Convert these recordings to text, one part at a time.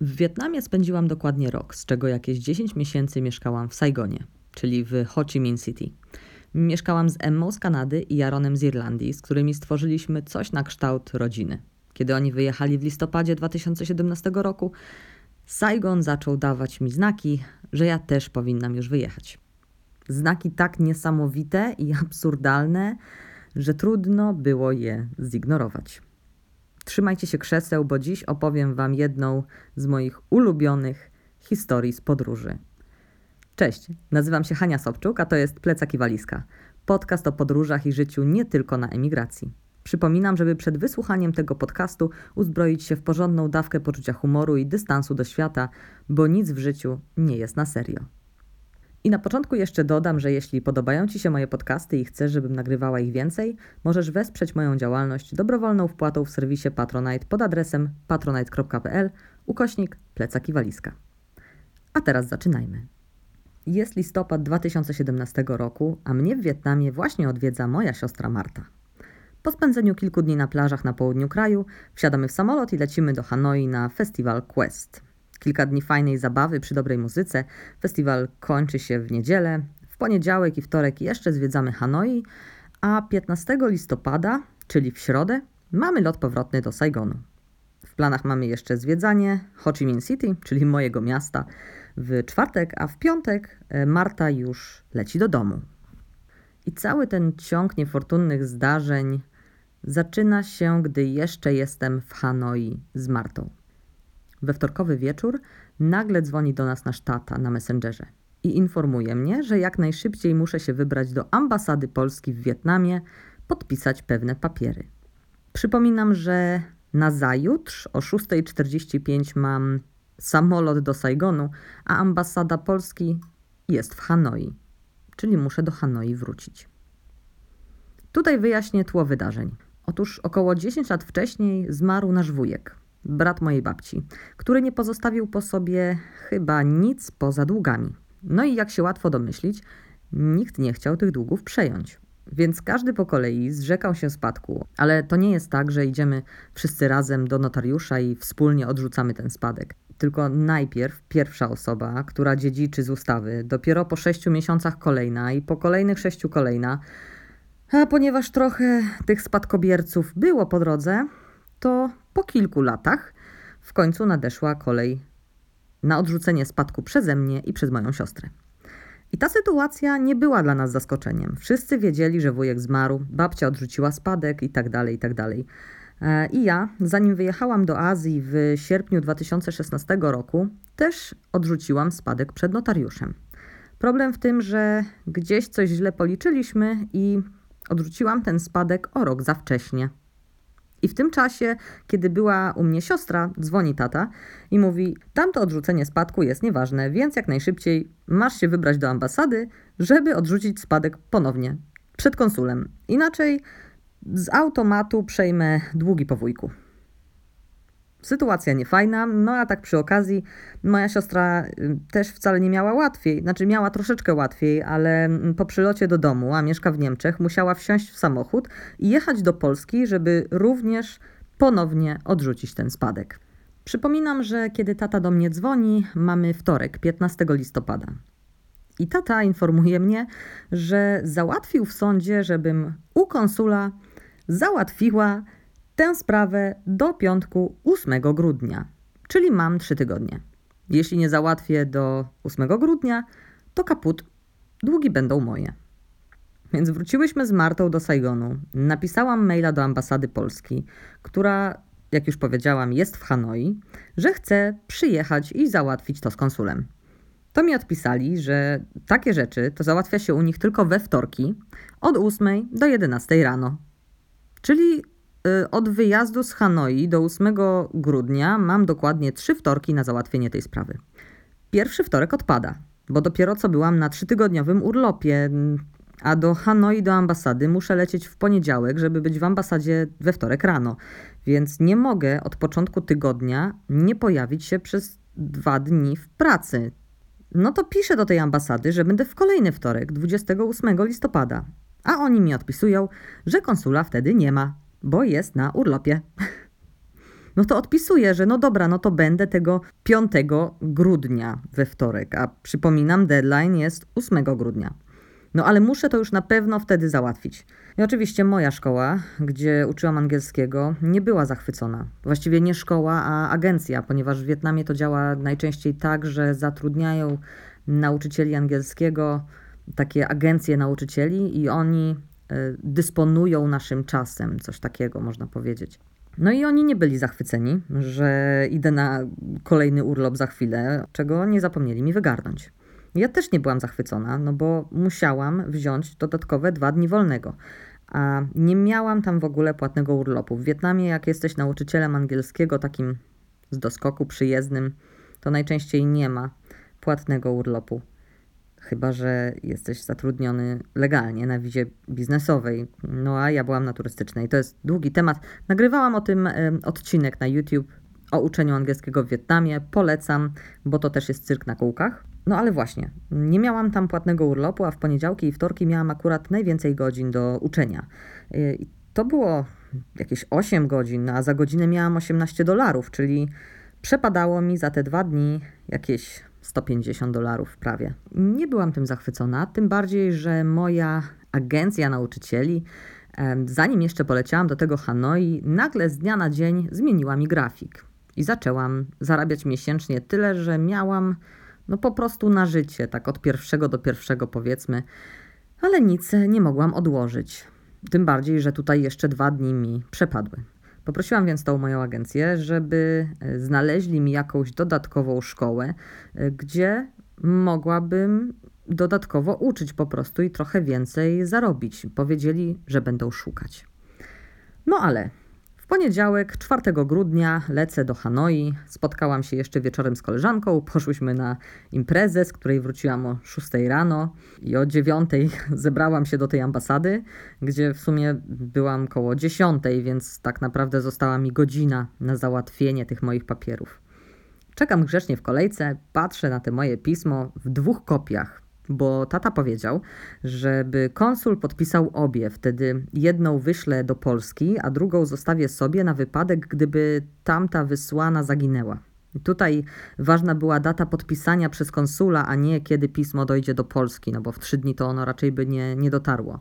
W Wietnamie spędziłam dokładnie rok, z czego jakieś 10 miesięcy mieszkałam w Saigonie, czyli w Ho Chi Minh City. Mieszkałam z Emmą z Kanady i Jaronem z Irlandii, z którymi stworzyliśmy coś na kształt rodziny. Kiedy oni wyjechali w listopadzie 2017 roku, Saigon zaczął dawać mi znaki, że ja też powinnam już wyjechać. Znaki tak niesamowite i absurdalne, że trudno było je zignorować. Trzymajcie się krzeseł, bo dziś opowiem Wam jedną z moich ulubionych historii z podróży. Cześć, nazywam się Hania Sobczuk, a to jest Plecak i Walizka. Podcast o podróżach i życiu nie tylko na emigracji. Przypominam, żeby przed wysłuchaniem tego podcastu uzbroić się w porządną dawkę poczucia humoru i dystansu do świata, bo nic w życiu nie jest na serio. I na początku jeszcze dodam, że jeśli podobają Ci się moje podcasty i chcesz, żebym nagrywała ich więcej, możesz wesprzeć moją działalność dobrowolną wpłatą w serwisie Patronite pod adresem patronite.pl ukośnik plecak i walizka. A teraz zaczynajmy. Jest listopad 2017 roku, a mnie w Wietnamie właśnie odwiedza moja siostra Marta. Po spędzeniu kilku dni na plażach na południu kraju, wsiadamy w samolot i lecimy do Hanoi na festiwal Quest. Kilka dni fajnej zabawy przy dobrej muzyce. Festiwal kończy się w niedzielę. W poniedziałek i wtorek jeszcze zwiedzamy Hanoi, a 15 listopada, czyli w środę, mamy lot powrotny do Saigonu. W planach mamy jeszcze zwiedzanie Ho Chi Minh City, czyli mojego miasta, w czwartek, a w piątek e, Marta już leci do domu. I cały ten ciąg niefortunnych zdarzeń zaczyna się, gdy jeszcze jestem w Hanoi z Martą. We wtorkowy wieczór nagle dzwoni do nas nasz tata na Messengerze i informuje mnie, że jak najszybciej muszę się wybrać do ambasady Polski w Wietnamie, podpisać pewne papiery. Przypominam, że na zajutrz o 6.45 mam samolot do Saigonu, a ambasada Polski jest w Hanoi, czyli muszę do Hanoi wrócić. Tutaj wyjaśnię tło wydarzeń. Otóż około 10 lat wcześniej zmarł nasz wujek, brat mojej babci, który nie pozostawił po sobie chyba nic poza długami. No i jak się łatwo domyślić, nikt nie chciał tych długów przejąć. Więc każdy po kolei zrzekał się spadku, ale to nie jest tak, że idziemy wszyscy razem do notariusza i wspólnie odrzucamy ten spadek. Tylko najpierw pierwsza osoba, która dziedziczy z ustawy, dopiero po sześciu miesiącach kolejna i po kolejnych sześciu kolejna. A ponieważ trochę tych spadkobierców było po drodze, to po kilku latach w końcu nadeszła kolej na odrzucenie spadku przeze mnie i przez moją siostrę. I ta sytuacja nie była dla nas zaskoczeniem. Wszyscy wiedzieli, że wujek zmarł, babcia odrzuciła spadek i tak dalej, i tak dalej. E, I ja, zanim wyjechałam do Azji w sierpniu 2016 roku, też odrzuciłam spadek przed notariuszem. Problem w tym, że gdzieś coś źle policzyliśmy i odrzuciłam ten spadek o rok za wcześnie. I w tym czasie, kiedy była u mnie siostra, dzwoni tata i mówi: Tamto odrzucenie spadku jest nieważne, więc jak najszybciej masz się wybrać do ambasady, żeby odrzucić spadek ponownie przed konsulem. Inaczej z automatu przejmę długi po wujku. Sytuacja niefajna, no a tak przy okazji moja siostra y, też wcale nie miała łatwiej, znaczy miała troszeczkę łatwiej, ale mm, po przylocie do domu, a mieszka w Niemczech, musiała wsiąść w samochód i jechać do Polski, żeby również ponownie odrzucić ten spadek. Przypominam, że kiedy tata do mnie dzwoni, mamy wtorek, 15 listopada. I tata informuje mnie, że załatwił w sądzie, żebym u konsula załatwiła tę sprawę do piątku 8 grudnia, czyli mam 3 tygodnie. Jeśli nie załatwię do 8 grudnia, to kaput, długi będą moje. Więc wróciłyśmy z Martą do Saigonu. Napisałam maila do ambasady Polski, która, jak już powiedziałam, jest w Hanoi, że chce przyjechać i załatwić to z konsulem. To mi odpisali, że takie rzeczy to załatwia się u nich tylko we wtorki od 8 do 11 rano. Czyli od wyjazdu z Hanoi do 8 grudnia mam dokładnie trzy wtorki na załatwienie tej sprawy. Pierwszy wtorek odpada, bo dopiero co byłam na trzytygodniowym urlopie, a do Hanoi, do ambasady muszę lecieć w poniedziałek, żeby być w ambasadzie we wtorek rano. Więc nie mogę od początku tygodnia nie pojawić się przez dwa dni w pracy. No to piszę do tej ambasady, że będę w kolejny wtorek, 28 listopada. A oni mi odpisują, że konsula wtedy nie ma, bo jest na urlopie. No to odpisuję, że no dobra, no to będę tego 5 grudnia we wtorek, a przypominam, deadline jest 8 grudnia. No ale muszę to już na pewno wtedy załatwić. I oczywiście moja szkoła, gdzie uczyłam angielskiego, nie była zachwycona. Właściwie nie szkoła, a agencja, ponieważ w Wietnamie to działa najczęściej tak, że zatrudniają nauczycieli angielskiego takie agencje nauczycieli i oni dysponują naszym czasem, coś takiego można powiedzieć. No i oni nie byli zachwyceni, że idę na kolejny urlop za chwilę, czego nie zapomnieli mi wygarnąć. Ja też nie byłam zachwycona, no bo musiałam wziąć dodatkowe dwa dni wolnego. A nie miałam tam w ogóle płatnego urlopu. W Wietnamie, jak jesteś nauczycielem angielskiego, takim z doskoku przyjezdnym, to najczęściej nie ma płatnego urlopu. Chyba, że jesteś zatrudniony legalnie na wizie biznesowej. No a ja byłam na turystycznej. To jest długi temat. Nagrywałam o tym odcinek na YouTube o uczeniu angielskiego w Wietnamie. Polecam, bo to też jest cyrk na kółkach. No ale właśnie, nie miałam tam płatnego urlopu, a w poniedziałki i wtorki miałam akurat najwięcej godzin do uczenia. I to było jakieś 8 godzin, a za godzinę miałam 18 dolarów, czyli przepadało mi za te dwa dni jakieś 150 dolarów prawie. Nie byłam tym zachwycona, tym bardziej, że moja agencja nauczycieli, zanim jeszcze poleciałam do tego Hanoi, nagle z dnia na dzień zmieniła mi grafik. I zaczęłam zarabiać miesięcznie tyle, że miałam no po prostu na życie, tak od pierwszego do pierwszego powiedzmy, ale nic nie mogłam odłożyć. Tym bardziej, że tutaj jeszcze dwa dni mi przepadły. Poprosiłam więc tą moją agencję, żeby e, znaleźli mi jakąś dodatkową szkołę, e, gdzie mogłabym dodatkowo uczyć po prostu i trochę więcej zarobić. Powiedzieli, że będą szukać. No ale poniedziałek, 4 grudnia, lecę do Hanoi. Spotkałam się jeszcze wieczorem z koleżanką. Poszłyśmy na imprezę, z której wróciłam o 6 rano i o 9 zebrałam się do tej ambasady, gdzie w sumie byłam koło 10, więc tak naprawdę została mi godzina na załatwienie tych moich papierów. Czekam grzecznie w kolejce, patrzę na te moje pismo w dwóch kopiach bo tata powiedział, żeby konsul podpisał obie. Wtedy jedną wyślę do Polski, a drugą zostawię sobie na wypadek, gdyby tamta wysłana zaginęła. Tutaj ważna była data podpisania przez konsula, a nie kiedy pismo dojdzie do Polski, no bo w trzy dni to ono raczej by nie, nie dotarło.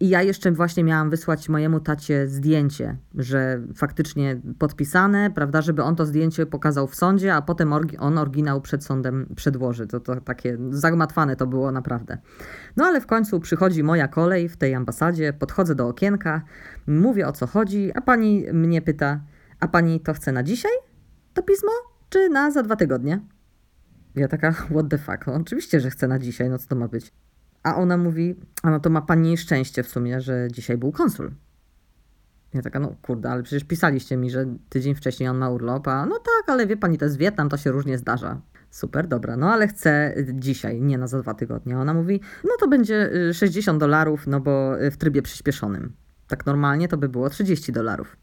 I ja jeszcze właśnie miałam wysłać mojemu tacie zdjęcie, że faktycznie podpisane, prawda, żeby on to zdjęcie pokazał w sądzie, a potem on oryginał przed sądem przedłoży. To, to takie zagmatwane to było naprawdę. No ale w końcu przychodzi moja kolej w tej ambasadzie, podchodzę do okienka, mówię o co chodzi, a pani mnie pyta, a pani to chce na dzisiaj? To pismo? Czy na za dwa tygodnie? Ja taka, what the fuck? No, oczywiście, że chcę na dzisiaj, no co to ma być? A ona mówi, a no to ma pani szczęście w sumie, że dzisiaj był konsul. Ja taka, no kurde, ale przecież pisaliście mi, że tydzień wcześniej on ma urlop, a no tak, ale wie pani, to jest Wietnam, to się różnie zdarza. Super, dobra, no ale chcę dzisiaj, nie na za dwa tygodnie. Ona mówi, no to będzie 60 y, dolarów, no bo y, w trybie przyspieszonym. Tak normalnie to by było 30 dolarów.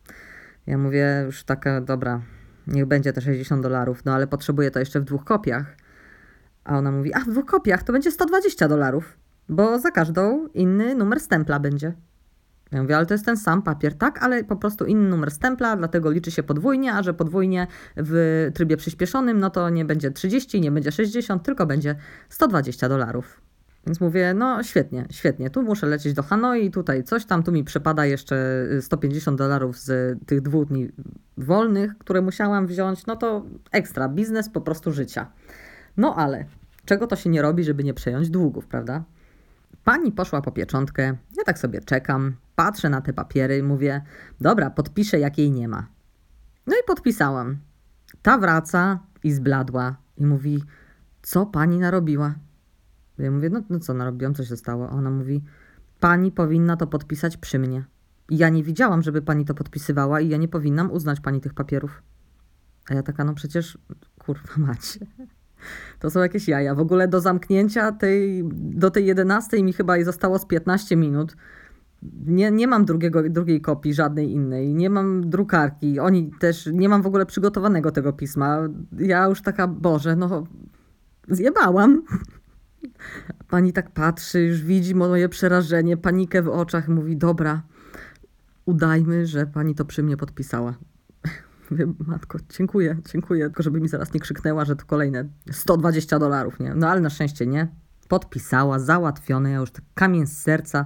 Ja mówię, już taka, dobra, niech będzie te 60 dolarów, no ale potrzebuję to jeszcze w dwóch kopiach. A ona mówi, a w dwóch kopiach to będzie 120 dolarów. Bo za każdą inny numer stempla będzie. Ja mówię, ale to jest ten sam papier, tak, ale po prostu inny numer stempla, dlatego liczy się podwójnie, a że podwójnie w trybie przyspieszonym, no to nie będzie 30, nie będzie 60, tylko będzie 120 dolarów. Więc mówię, no świetnie, świetnie, tu muszę lecieć do Hanoi, tutaj coś tam, tu mi przepada jeszcze 150 dolarów z tych dwóch dni wolnych, które musiałam wziąć, no to ekstra, biznes po prostu życia. No ale czego to się nie robi, żeby nie przejąć długów, prawda? Pani poszła po pieczątkę, ja tak sobie czekam, patrzę na te papiery i mówię, dobra, podpiszę jak jej nie ma. No i podpisałam. Ta wraca i zbladła i mówi, co pani narobiła? Ja mówię, no, no co narobiłam, co się stało? Ona mówi, pani powinna to podpisać przy mnie. ja nie widziałam, żeby pani to podpisywała i ja nie powinnam uznać pani tych papierów. A ja taka, no przecież, kurwa macie. To są jakieś jaja. W ogóle do zamknięcia tej, do tej 11 mi chyba zostało z 15 minut. Nie, nie mam drugiego, drugiej kopii, żadnej innej. Nie mam drukarki. Oni też, nie mam w ogóle przygotowanego tego pisma. Ja już taka, Boże, no zjebałam. Pani tak patrzy, już widzi moje przerażenie, panikę w oczach. Mówi, dobra, udajmy, że pani to przy mnie podpisała. Mówię, matko, dziękuję, dziękuję, tylko żeby mi zaraz nie krzyknęła, że to kolejne 120 dolarów, nie? No ale na szczęście nie. Podpisała, załatwione, ja już tak kamień z serca.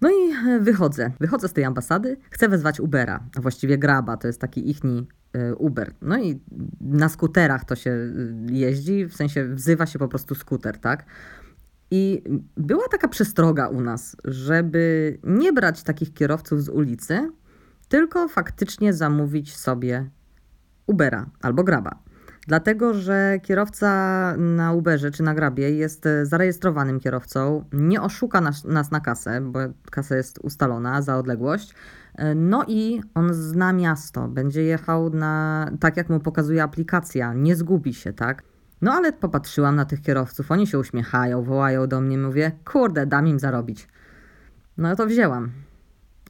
No i e, wychodzę. Wychodzę z tej ambasady, chcę wezwać Ubera, a właściwie Graba, to jest taki ichni e, Uber. No i na skuterach to się e, jeździ, w sensie wzywa się po prostu skuter, tak? I była taka przestroga u nas, żeby nie brać takich kierowców z ulicy, tylko faktycznie zamówić sobie Ubera albo Graba. Dlatego, że kierowca na Uberze czy na Grabie jest e, zarejestrowanym kierowcą, nie oszuka nas, nas na kasę, bo kasa jest ustalona za odległość. E, no i on zna miasto, będzie jechał na tak, jak mu pokazuje aplikacja, nie zgubi się, tak? No ale popatrzyłam na tych kierowców, oni się uśmiechają, wołają do mnie, mówię, kurde, dam im zarobić. No to wzięłam.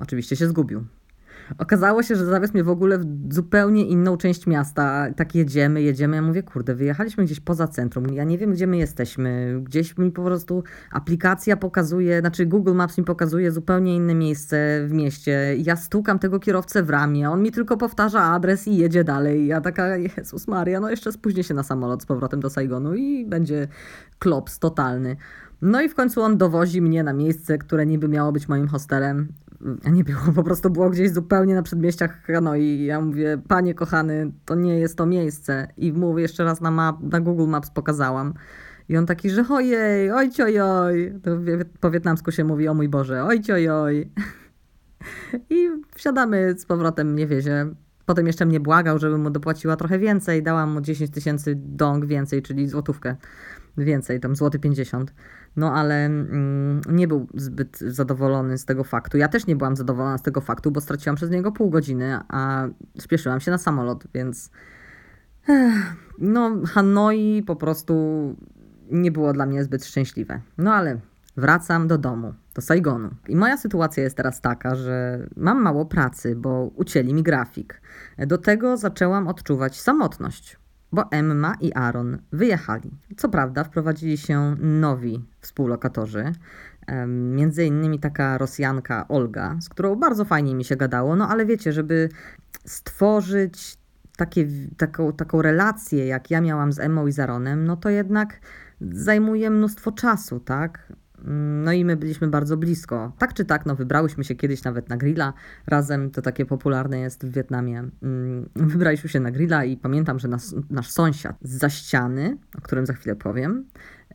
Oczywiście się zgubił. Okazało się, że zawiózł mnie w ogóle w zupełnie inną część miasta. Tak jedziemy, jedziemy. Ja mówię, kurde, wyjechaliśmy gdzieś poza centrum. Ja nie wiem, gdzie my jesteśmy. Gdzieś mi po prostu aplikacja pokazuje, znaczy Google Maps mi pokazuje zupełnie inne miejsce w mieście. Ja stukam tego kierowcę w ramię. On mi tylko powtarza adres i jedzie dalej. Ja taka, Jezus Maria, no jeszcze spóźnię się na samolot z powrotem do Saigonu i będzie klops totalny. No i w końcu on dowozi mnie na miejsce, które niby miało być moim hostelem nie było, po prostu było gdzieś zupełnie na przedmieściach Hanoi. Ja mówię, panie kochany, to nie jest to miejsce. I mówię jeszcze raz na, map, na Google Maps pokazałam. I on taki, że ojej, ojciojoj. To po wietnamsku się mówi, o mój Boże, ojciojoj. I wsiadamy z powrotem, nie wiezie. Potem jeszcze mnie błagał, żebym mu dopłaciła trochę więcej. Dałam mu 10 tysięcy dong więcej, czyli złotówkę więcej, tam złoty 50. No ale mm, nie był zbyt zadowolony z tego faktu. Ja też nie byłam zadowolona z tego faktu, bo straciłam przez niego pół godziny, a spieszyłam się na samolot, więc no Hanoi po prostu nie było dla mnie zbyt szczęśliwe. No ale wracam do domu, do Saigonu. I moja sytuacja jest teraz taka, że mam mało pracy, bo ucięli mi grafik. Do tego zaczęłam odczuwać samotność bo Emma i Aaron wyjechali. Co prawda, wprowadzili się nowi współlokatorzy, między innymi taka Rosjanka Olga, z którą bardzo fajnie mi się gadało, no ale wiecie, żeby stworzyć takie, taką, taką relację, jak ja miałam z Emmą i z Aaronem, no to jednak zajmuje mnóstwo czasu, tak? No i my byliśmy bardzo blisko. Tak czy tak, no wybrałyśmy się kiedyś nawet na grilla razem, to takie popularne jest w Wietnamie. Mm, wybraliśmy się na grilla i pamiętam, że nas, nasz sąsiad za ściany, o którym za chwilę powiem,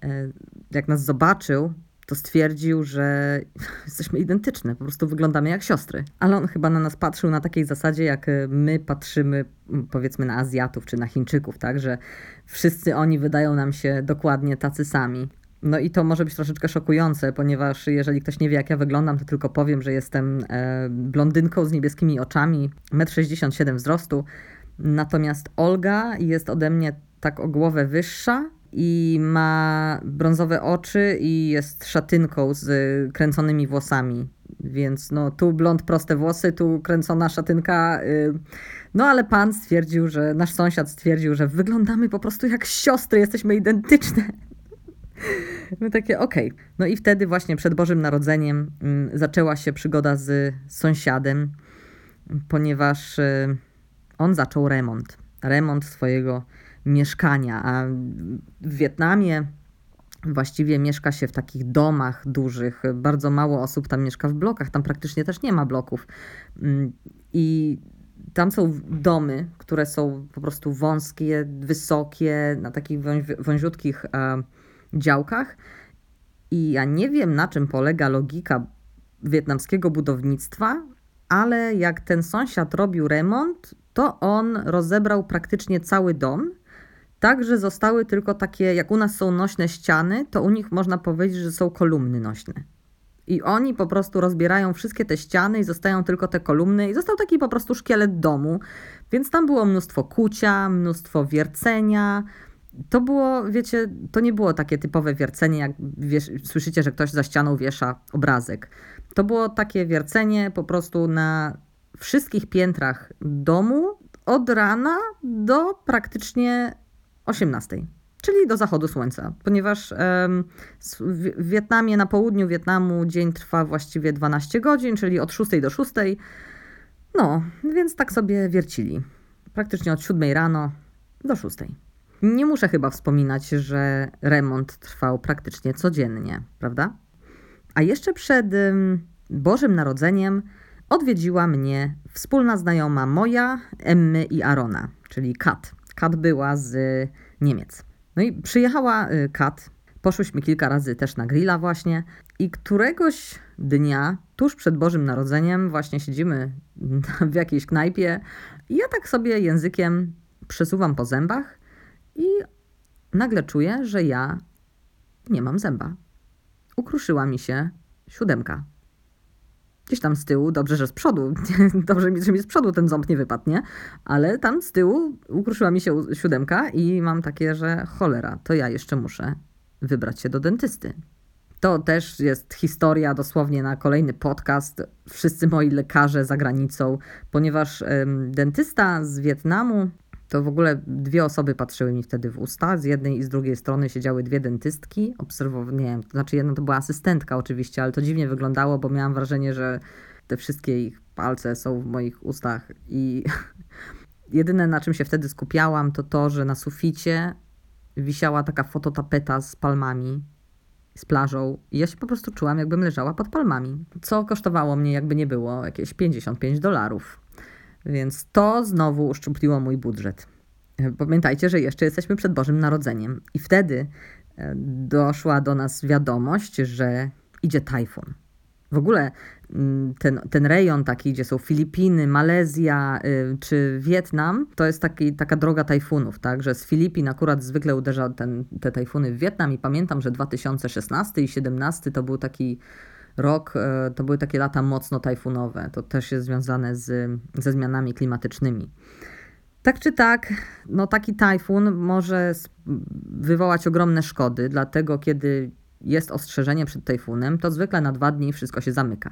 e, jak nas zobaczył, to stwierdził, że jesteśmy identyczne, po prostu wyglądamy jak siostry. Ale on chyba na nas patrzył na takiej zasadzie, jak my patrzymy powiedzmy na Azjatów czy na Chińczyków, tak, że wszyscy oni wydają nam się dokładnie tacy sami. No i to może być troszeczkę szokujące, ponieważ jeżeli ktoś nie wie, jak ja wyglądam, to tylko powiem, że jestem e, blondynką z niebieskimi oczami, 1,67 m wzrostu. Natomiast Olga jest ode mnie tak o głowę wyższa i ma brązowe oczy i jest szatynką z kręconymi włosami. Więc no tu blond proste włosy, tu kręcona szatynka. Y, no ale pan stwierdził, że nasz sąsiad stwierdził, że wyglądamy po prostu jak siostry, jesteśmy identyczne. My takie, okej. Okay. No i wtedy właśnie przed Bożym Narodzeniem mm, zaczęła się przygoda z sąsiadem, ponieważ y, on zaczął remont. Remont swojego mieszkania, a w Wietnamie właściwie mieszka się w takich domach dużych. Bardzo mało osób tam mieszka w blokach, tam praktycznie też nie ma bloków. Mm, I tam są domy, które są po prostu wąskie, wysokie, na takich wąziutkich działkach. I ja nie wiem, na czym polega logika wietnamskiego budownictwa, ale jak ten sąsiad robił remont, to on rozebrał praktycznie cały dom. Tak, że zostały tylko takie, jak u nas są nośne ściany, to u nich można powiedzieć, że są kolumny nośne. I oni po prostu rozbierają wszystkie te ściany i zostają tylko te kolumny, i został taki po prostu szkielet domu. Więc tam było mnóstwo kucia, mnóstwo wiercenia, to było, wiecie, to nie było takie typowe wiercenie, jak wiesz, słyszycie, że ktoś za ścianą wiesza obrazek. To było takie wiercenie po prostu na wszystkich piętrach domu od rana do praktycznie 18 czyli do zachodu słońca, ponieważ w Wietnamie, na południu Wietnamu dzień trwa właściwie 12 godzin, czyli od 6 do 6. No, więc tak sobie wiercili. praktycznie od 7 rano do 6. Nie muszę chyba wspominać, że remont trwał praktycznie codziennie, prawda? A jeszcze przed Bożym Narodzeniem odwiedziła mnie wspólna znajoma moja, Emmy i Arona, czyli Kat. Kat była z Niemiec. No i przyjechała y, Kat, poszłyśmy kilka razy też na grilla właśnie i któregoś dnia, tuż przed Bożym Narodzeniem, właśnie siedzimy w jakiejś knajpie i ja tak sobie językiem przesuwam po zębach i nagle czuję, że ja nie mam zęba. Ukruszyła mi się siódemka. Gdzieś tam z tyłu, dobrze, że z przodu, dobrze, że mi z przodu ten ząb nie wypadł, nie? Ale tam z tyłu ukruszyła mi się siódemka i mam takie, że cholera, to ja jeszcze muszę wybrać się do dentysty. To też jest historia dosłownie na kolejny podcast. Wszyscy moi lekarze za granicą, ponieważ ym, dentysta z Wietnamu to w ogóle dwie osoby patrzyły mi wtedy w usta. Z jednej i z drugiej strony siedziały dwie dentystki. Obserwowały, nie wiem, to znaczy jedna to była asystentka oczywiście, ale to dziwnie wyglądało, bo miałam wrażenie, że te wszystkie ich palce są w moich ustach i jedyne na czym się wtedy skupiałam to to, że na suficie wisiała taka fototapeta z palmami, z plażą i ja się po prostu czułam jakbym leżała pod palmami, co kosztowało mnie jakby nie było jakieś 55 dolarów. Więc to znowu uszczupliło mój budżet. Pamiętajcie, że jeszcze jesteśmy przed Bożym Narodzeniem. I wtedy e, doszła do nas wiadomość, że idzie tajfun. W ogóle mm, ten, ten rejon taki, gdzie są Filipiny, Malezja y, czy Wietnam, to jest taki, taka droga tajfunów, tak? Że z Filipin akurat zwykle uderza ten, te tajfuny w Wietnam i pamiętam, że 2016 i 2017 to był taki rok, e, to były takie lata mocno tajfunowe. To też jest związane z, ze zmianami klimatycznymi. Tak czy tak, no taki tajfun może wywołać ogromne szkody, dlatego kiedy jest ostrzeżenie przed tajfunem, to zwykle na dwa dni wszystko się zamyka.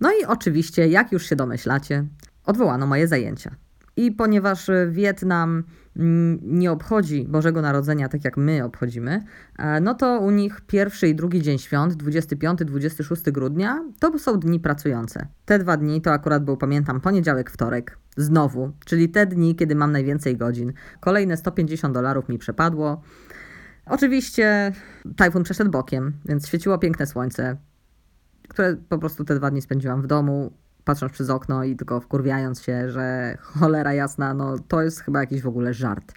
No i oczywiście, jak już się domyślacie, odwołano moje zajęcia. I ponieważ Wietnam mm, nie obchodzi Bożego Narodzenia tak jak my obchodzimy, e, no to u nich pierwszy i drugi dzień świąt, 25-26 grudnia, to są dni pracujące. Te dwa dni to akurat był, pamiętam, poniedziałek, wtorek, znowu, czyli te dni, kiedy mam najwięcej godzin. Kolejne 150 dolarów mi przepadło. Oczywiście tajfun przeszedł bokiem, więc świeciło piękne słońce, które po prostu te dwa dni spędziłam w domu patrząc przez okno i tylko wkurwiając się, że cholera jasna, no to jest chyba jakiś w ogóle żart.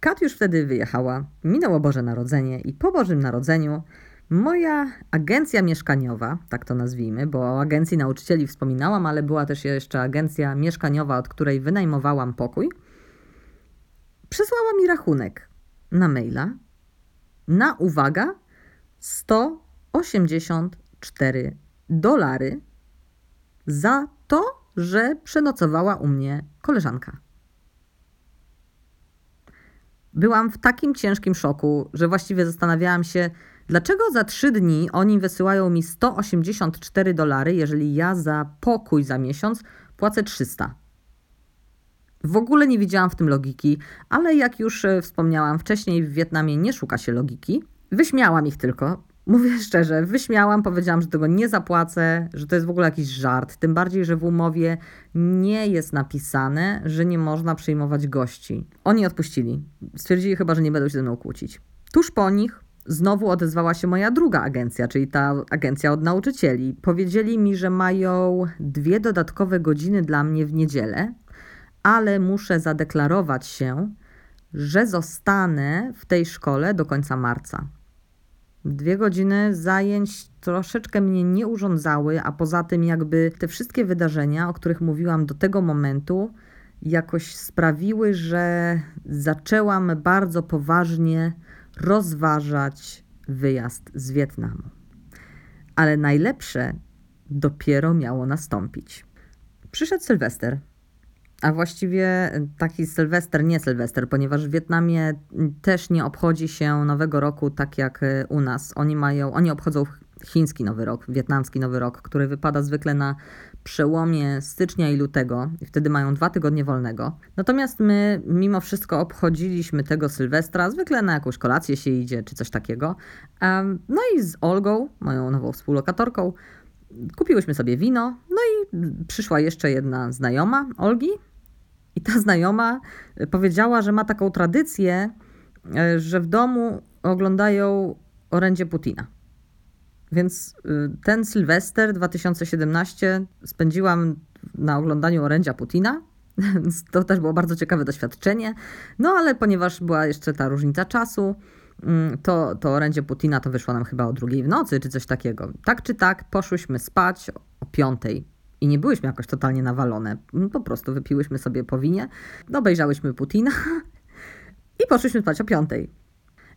Kat już wtedy wyjechała, minęło Boże Narodzenie i po Bożym Narodzeniu moja agencja mieszkaniowa, tak to nazwijmy, bo o agencji nauczycieli wspominałam, ale była też jeszcze agencja mieszkaniowa, od której wynajmowałam pokój, przesłała mi rachunek na maila na, uwaga, 184 dolary za to, że przenocowała u mnie koleżanka. Byłam w takim ciężkim szoku, że właściwie zastanawiałam się, dlaczego za trzy dni oni wysyłają mi 184 dolary, jeżeli ja za pokój za miesiąc płacę 300. W ogóle nie widziałam w tym logiki, ale jak już e, wspomniałam wcześniej, w Wietnamie nie szuka się logiki. Wyśmiałam ich tylko, Mówię szczerze, wyśmiałam, powiedziałam, że tego nie zapłacę, że to jest w ogóle jakiś żart. Tym bardziej, że w umowie nie jest napisane, że nie można przyjmować gości. Oni odpuścili. Stwierdzili chyba, że nie będą się ze mną kłócić. Tuż po nich znowu odezwała się moja druga agencja, czyli ta agencja od nauczycieli. Powiedzieli mi, że mają dwie dodatkowe godziny dla mnie w niedzielę, ale muszę zadeklarować się, że zostanę w tej szkole do końca marca. Dwie godziny zajęć troszeczkę mnie nie urządzały, a poza tym, jakby te wszystkie wydarzenia, o których mówiłam do tego momentu, jakoś sprawiły, że zaczęłam bardzo poważnie rozważać wyjazd z Wietnamu. Ale najlepsze dopiero miało nastąpić. Przyszedł Sylwester, a właściwie taki Sylwester, nie Sylwester, ponieważ w Wietnamie też nie obchodzi się Nowego Roku tak jak u nas. Oni mają, oni obchodzą chiński Nowy Rok, wietnamski Nowy Rok, który wypada zwykle na przełomie stycznia i lutego i wtedy mają dwa tygodnie wolnego. Natomiast my mimo wszystko obchodziliśmy tego Sylwestra, zwykle na jakąś kolację się idzie czy coś takiego. No i z Olgą, moją nową współlokatorką, kupiłyśmy sobie wino, no i przyszła jeszcze jedna znajoma Olgi, I ta znajoma powiedziała, że ma taką tradycję, e, że w domu oglądają orędzie Putina. Więc y, ten Sylwester 2017 spędziłam na oglądaniu orędzia Putina. To też było bardzo ciekawe doświadczenie. No ale ponieważ była jeszcze ta różnica czasu, mm, to, to orędzie Putina to wyszło nam chyba o drugiej w nocy, czy coś takiego. Tak czy tak, poszłyśmy spać o piątej. I nie byłyśmy jakoś totalnie nawalone. Mm, po prostu wypiłyśmy sobie po winie, obejrzałyśmy Putina i poszłyśmy spać o piątej.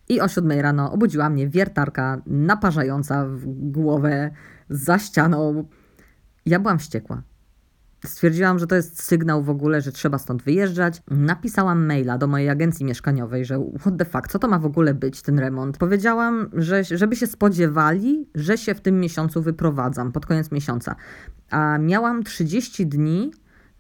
I o siódmej rano obudziła mnie wiertarka naparzająca w głowę za ścianą. Ja byłam wściekła. Stwierdziłam, że to jest sygnał w ogóle, że trzeba stąd wyjeżdżać. Napisałam maila do mojej agencji mieszkaniowej, że what the fuck, co to ma w ogóle być ten remont. Powiedziałam, że żeby się spodziewali, że się w tym miesiącu wyprowadzam, pod koniec miesiąca. A miałam 30 dni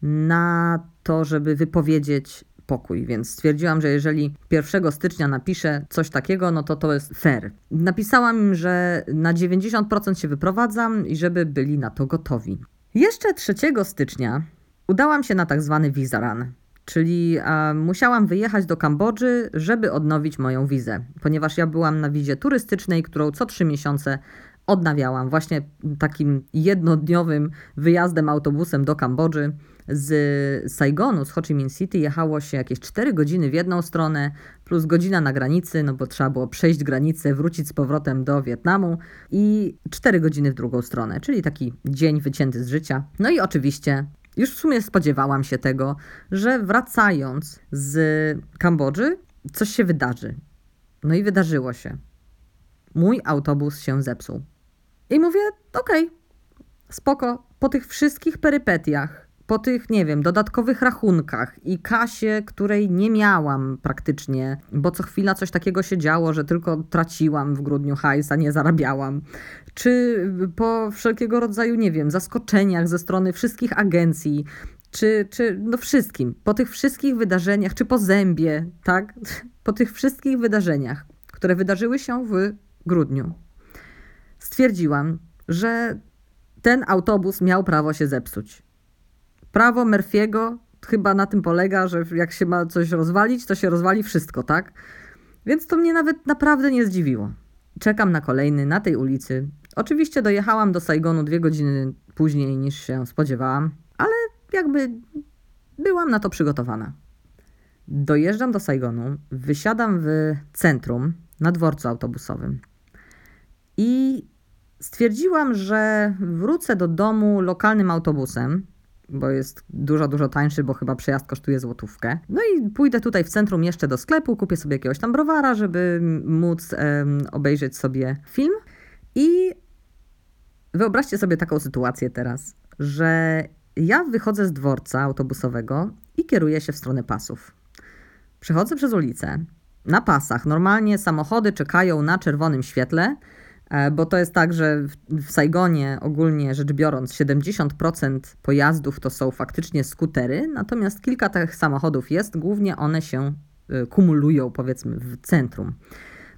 na to, żeby wypowiedzieć pokój, więc stwierdziłam, że jeżeli 1 stycznia napiszę coś takiego, no to to jest fair. Napisałam im, że na 90% się wyprowadzam i żeby byli na to gotowi. Jeszcze 3 stycznia udałam się na tak zwany visa run, czyli a, musiałam wyjechać do Kambodży, żeby odnowić moją wizę, ponieważ ja byłam na wizie turystycznej, którą co 3 miesiące odnawiałam właśnie takim jednodniowym wyjazdem autobusem do Kambodży. Z Saigonu, z Ho Chi Minh City jechało się jakieś 4 godziny w jedną stronę, plus godzina na granicy, no bo trzeba było przejść granicę, wrócić z powrotem do Wietnamu i 4 godziny w drugą stronę, czyli taki dzień wycięty z życia. No i oczywiście już w sumie spodziewałam się tego, że wracając z Kambodży, coś się wydarzy. No i wydarzyło się. Mój autobus się zepsuł. I mówię, okej, okay, spoko, po tych wszystkich perypetiach, po tych, nie wiem, dodatkowych rachunkach i kasie, której nie miałam praktycznie, bo co chwila coś takiego się działo, że tylko traciłam w grudniu hajs, a nie zarabiałam. Czy po wszelkiego rodzaju, nie wiem, zaskoczeniach ze strony wszystkich agencji, czy, czy no wszystkim, po tych wszystkich wydarzeniach, czy po zębie, tak? Po tych wszystkich wydarzeniach, które wydarzyły się w grudniu, stwierdziłam, że ten autobus miał prawo się zepsuć. Prawo Murphy'ego chyba na tym polega, że jak się ma coś rozwalić, to się rozwali wszystko, tak? Więc to mnie nawet naprawdę nie zdziwiło. Czekam na kolejny na tej ulicy. Oczywiście dojechałam do Saigonu dwie godziny później niż się spodziewałam, ale jakby byłam na to przygotowana. Dojeżdżam do Saigonu, wysiadam w centrum na dworcu autobusowym. I stwierdziłam, że wrócę do domu lokalnym autobusem, bo jest dużo, dużo tańszy, bo chyba przejazd kosztuje złotówkę. No i pójdę tutaj w centrum jeszcze do sklepu, kupię sobie jakiegoś tam browara, żeby móc obejrzeć sobie film. I wyobraźcie sobie taką sytuację teraz, że ja wychodzę z dworca autobusowego i kieruję się w stronę pasów. Przechodzę przez ulicę. Na pasach normalnie samochody czekają na czerwonym świetle, bo to jest tak, że w Saigonie ogólnie rzecz biorąc 70% pojazdów to są faktycznie skutery, natomiast kilka tych samochodów jest, głównie one się e, kumulują powiedzmy w centrum.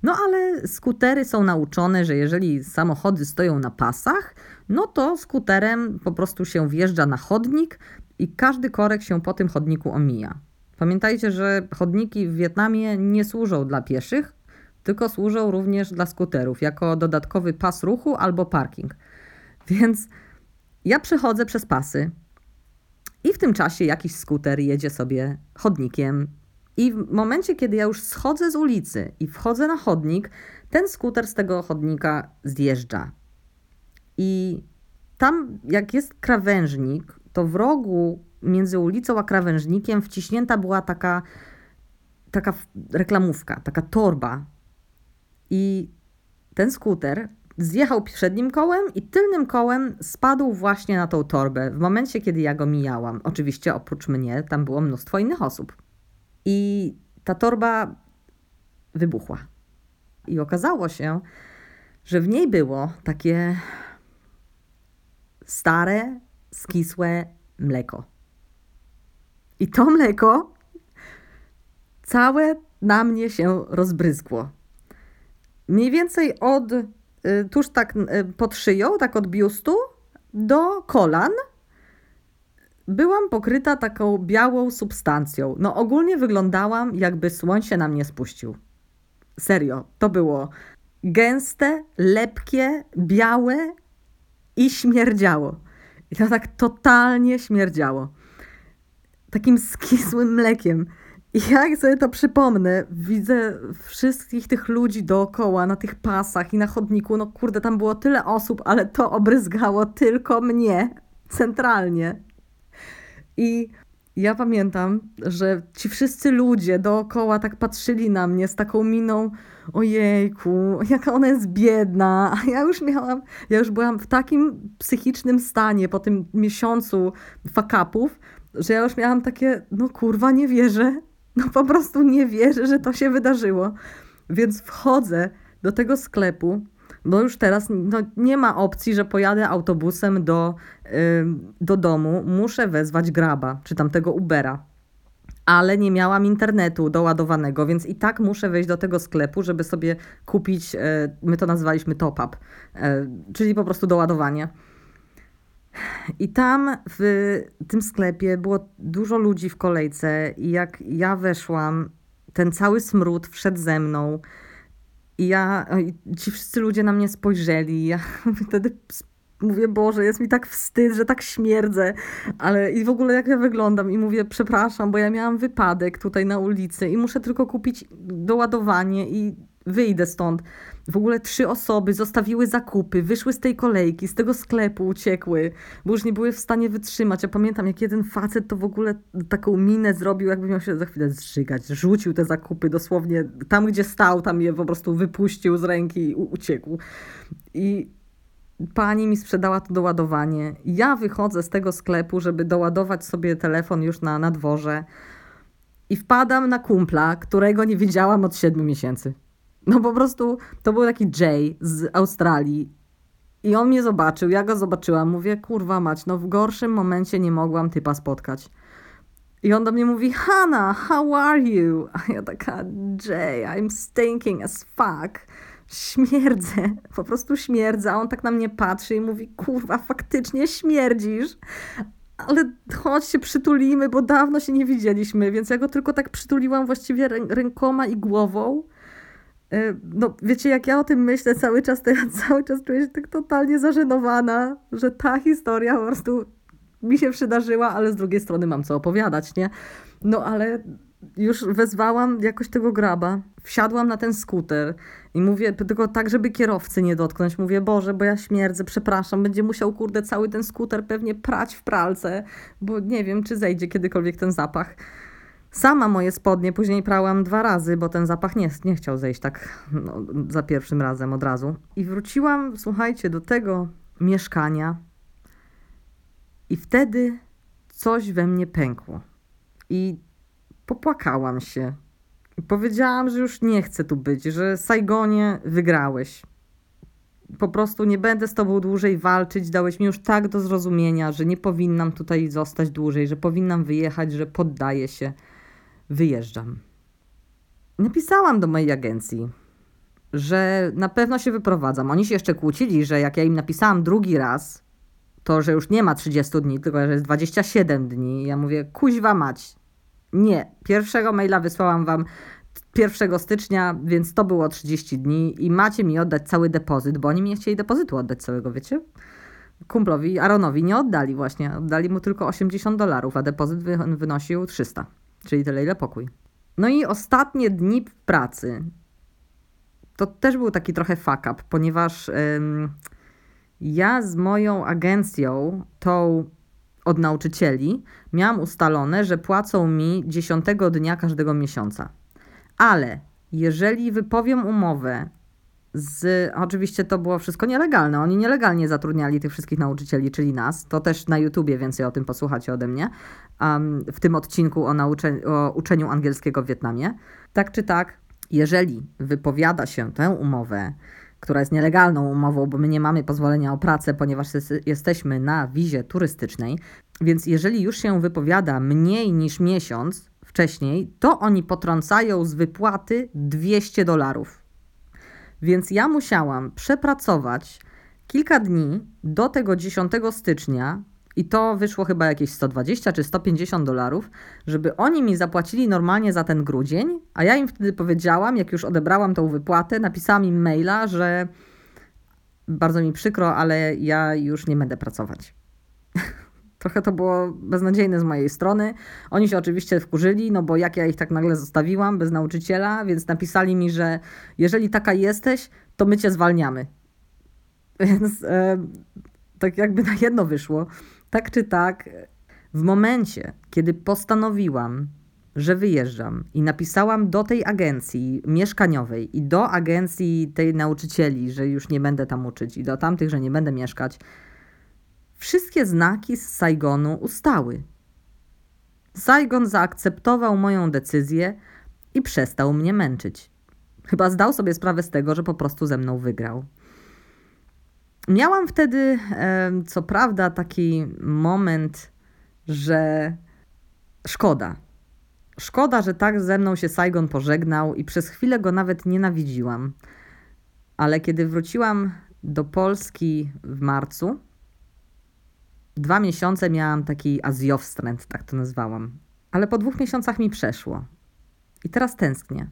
No ale skutery są nauczone, że jeżeli samochody stoją na pasach, no to skuterem po prostu się wjeżdża na chodnik i każdy korek się po tym chodniku omija. Pamiętajcie, że chodniki w Wietnamie nie służą dla pieszych, tylko służą również dla skuterów jako dodatkowy pas ruchu albo parking. Więc ja przechodzę przez pasy i w tym czasie jakiś skuter jedzie sobie chodnikiem. I w momencie, kiedy ja już schodzę z ulicy i wchodzę na chodnik, ten skuter z tego chodnika zjeżdża. I tam, jak jest krawężnik, to w rogu między ulicą a krawężnikiem wciśnięta była taka, taka reklamówka, taka torba i ten skuter zjechał przednim kołem i tylnym kołem spadł właśnie na tą torbę w momencie, kiedy ja go mijałam. Oczywiście oprócz mnie tam było mnóstwo innych osób. I ta torba wybuchła. I okazało się, że w niej było takie stare, skisłe mleko. I to mleko całe na mnie się rozbryzgło mniej więcej od y, tuż tak y, pod szyją, tak od biustu do kolan. byłam pokryta taką białą substancją. No ogólnie wyglądałam, jakby słońce na mnie spuścił. Serio, to było gęste, lepkie, białe i śmierdziało. I to tak totalnie śmierdziało. Takim skisłym mlekiem. I jak sobie to przypomnę, widzę wszystkich tych ludzi dookoła, na tych pasach i na chodniku. No kurde, tam było tyle osób, ale to obryzgało tylko mnie centralnie. I ja pamiętam, że ci wszyscy ludzie dookoła tak patrzyli na mnie z taką miną, ojejku, jaka ona jest biedna. A ja już miałam, ja już byłam w takim psychicznym stanie po tym miesiącu fakapów, że ja już miałam takie, no kurwa, nie wierzę. No po prostu nie wierzę, że to się wydarzyło. Więc wchodzę do tego sklepu, bo już teraz no, nie ma opcji, że pojadę autobusem do, yy, do domu. Muszę wezwać graba, czy tamtego Ubera. Ale nie miałam internetu doładowanego, więc i tak muszę wejść do tego sklepu, żeby sobie kupić, yy, my to nazywaliśmy top-up, yy, czyli po prostu doładowanie. I tam w tym sklepie było dużo ludzi w kolejce, i jak ja weszłam, ten cały smród wszedł ze mną. I ja, ci wszyscy ludzie na mnie spojrzeli. Ja wtedy mówię, Boże, jest mi tak wstyd, że tak śmierdzę, ale i w ogóle jak ja wyglądam i mówię, przepraszam, bo ja miałam wypadek tutaj na ulicy i muszę tylko kupić doładowanie i wyjdę stąd. W ogóle trzy osoby zostawiły zakupy, wyszły z tej kolejki, z tego sklepu uciekły, bo już nie były w stanie wytrzymać. Ja pamiętam, jak jeden facet to w ogóle taką minę zrobił, jakby miał się za chwilę zżygać. Rzucił te zakupy dosłownie tam, gdzie stał, tam je po prostu wypuścił z ręki i uciekł. I pani mi sprzedała to doładowanie. Ja wychodzę z tego sklepu, żeby doładować sobie telefon już na, na dworze i wpadam na kumpla, którego nie widziałam od siedmiu miesięcy. No po prostu to był taki Jay z Australii. I on mnie zobaczył, ja go zobaczyłam. Mówię, kurwa mać, no w gorszym momencie nie mogłam typa spotkać. I on do mnie mówi, Hanna, how are you? A ja taka, Jay, I'm stinking as fuck. Śmierdzę, po prostu śmierdzę. A on tak na mnie patrzy i mówi, kurwa, faktycznie śmierdzisz. Ale chodź się przytulimy, bo dawno się nie widzieliśmy. Więc ja go tylko tak przytuliłam właściwie rękoma i głową. E, no, wiecie, jak ja o tym myślę cały czas, to ja cały czas czuję się tak totalnie zażenowana, że ta historia po prostu mi się przydarzyła, ale z drugiej strony mam co opowiadać, nie? No, ale już wezwałam jakoś tego graba, wsiadłam na ten skuter i mówię, tylko tak, żeby kierowcy nie dotknąć. Mówię, Boże, bo ja śmierdzę, przepraszam, będzie musiał, kurde, cały ten skuter pewnie prać w pralce, bo nie wiem, czy zejdzie kiedykolwiek ten zapach. Sama moje spodnie później prałam dwa razy, bo ten zapach nie, nie chciał zejść tak no, za pierwszym razem od razu. I wróciłam, słuchajcie, do tego mieszkania i wtedy coś we mnie pękło. I popłakałam się. Powiedziałam, że już nie chcę tu być, że Saigonie wygrałeś. Po prostu nie będę z tobą dłużej walczyć. Dałeś mi już tak do zrozumienia, że nie powinnam tutaj zostać dłużej, że powinnam wyjechać, że poddaję się wyjeżdżam. Napisałam do mojej agencji, że na pewno się wyprowadzam. Oni się jeszcze kłócili, że jak ja im napisałam drugi raz, to że już nie ma 30 dni, tylko że jest 27 dni. Ja mówię, kuźwa mać. Nie, pierwszego maila wysłałam wam 1 stycznia, więc to było 30 dni i macie mi oddać cały depozyt, bo oni mi chcieli depozytu oddać całego, wiecie? Kumplowi, Aaronowi nie oddali właśnie. Oddali mu tylko 80 dolarów, a depozyt wynosił 300 czyli tyle ile pokój. No i ostatnie dni pracy to też był taki trochę fuck up, ponieważ ym, ja z moją agencją, tą od nauczycieli, miałam ustalone, że płacą mi 10 dnia każdego miesiąca. Ale jeżeli wypowiem umowę z, oczywiście to było wszystko nielegalne. Oni nielegalnie zatrudniali tych wszystkich nauczycieli, czyli nas. To też na YouTubie więcej o tym posłuchacie ode mnie. Um, w tym odcinku o, naucze, o uczeniu angielskiego w Wietnamie. Tak czy tak, jeżeli wypowiada się tę umowę, która jest nielegalną umową, bo my nie mamy pozwolenia o pracę, ponieważ jesteśmy na wizie turystycznej, więc jeżeli już się wypowiada mniej niż miesiąc wcześniej, to oni potrącają z wypłaty 200 dolarów. Więc ja musiałam przepracować kilka dni do tego 10 stycznia I to wyszło chyba jakieś 120 czy 150 dolarów, żeby oni mi zapłacili normalnie za ten grudzień, a ja im wtedy powiedziałam, jak już odebrałam tą wypłatę, napisałam im maila, że bardzo mi przykro, ale ja już nie będę pracować. Trochę to było beznadziejne z mojej strony. Oni się oczywiście wkurzyli, no bo jak ja ich tak nagle zostawiłam bez nauczyciela, więc napisali mi, że jeżeli taka jesteś, to my cię zwalniamy. Więc e, tak jakby na jedno wyszło. Tak czy tak, w momencie, kiedy postanowiłam, że wyjeżdżam i napisałam do tej agencji mieszkaniowej i do agencji tej nauczycieli, że już nie będę tam uczyć i do tamtych, że nie będę mieszkać, wszystkie znaki z Saigonu ustały. Saigon zaakceptował moją decyzję i przestał mnie męczyć. Chyba zdał sobie sprawę z tego, że po prostu ze mną wygrał. Miałam wtedy, co prawda, taki moment, że szkoda. Szkoda, że tak ze mną się Saigon pożegnał i przez chwilę go nawet nienawidziłam. Ale kiedy wróciłam do Polski w marcu, dwa miesiące miałam taki azjowstręt, tak to nazwałam. Ale po dwóch miesiącach mi przeszło. I teraz tęsknię.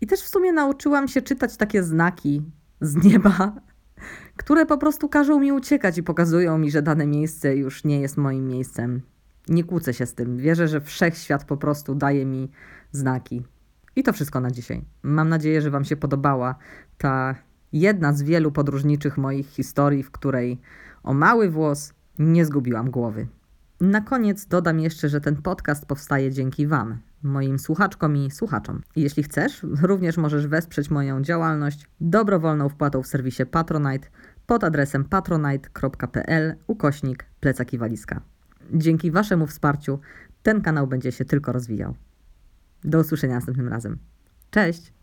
I też w sumie nauczyłam się czytać takie znaki z nieba, które po prostu każą mi uciekać i pokazują mi, że dane miejsce już nie jest moim miejscem. Nie kłócę się z tym. Wierzę, że wszechświat po prostu daje mi znaki. I to wszystko na dzisiaj. Mam nadzieję, że Wam się podobała ta jedna z wielu podróżniczych moich historii, w której o mały włos nie zgubiłam głowy. Na koniec dodam jeszcze, że ten podcast powstaje dzięki Wam, moim słuchaczkom i słuchaczom. Jeśli chcesz, również możesz wesprzeć moją działalność dobrowolną wpłatą w serwisie Patronite pod adresem patronite.pl ukośnik plecaki walizka. Dzięki Waszemu wsparciu ten kanał będzie się tylko rozwijał. Do usłyszenia następnym razem. Cześć!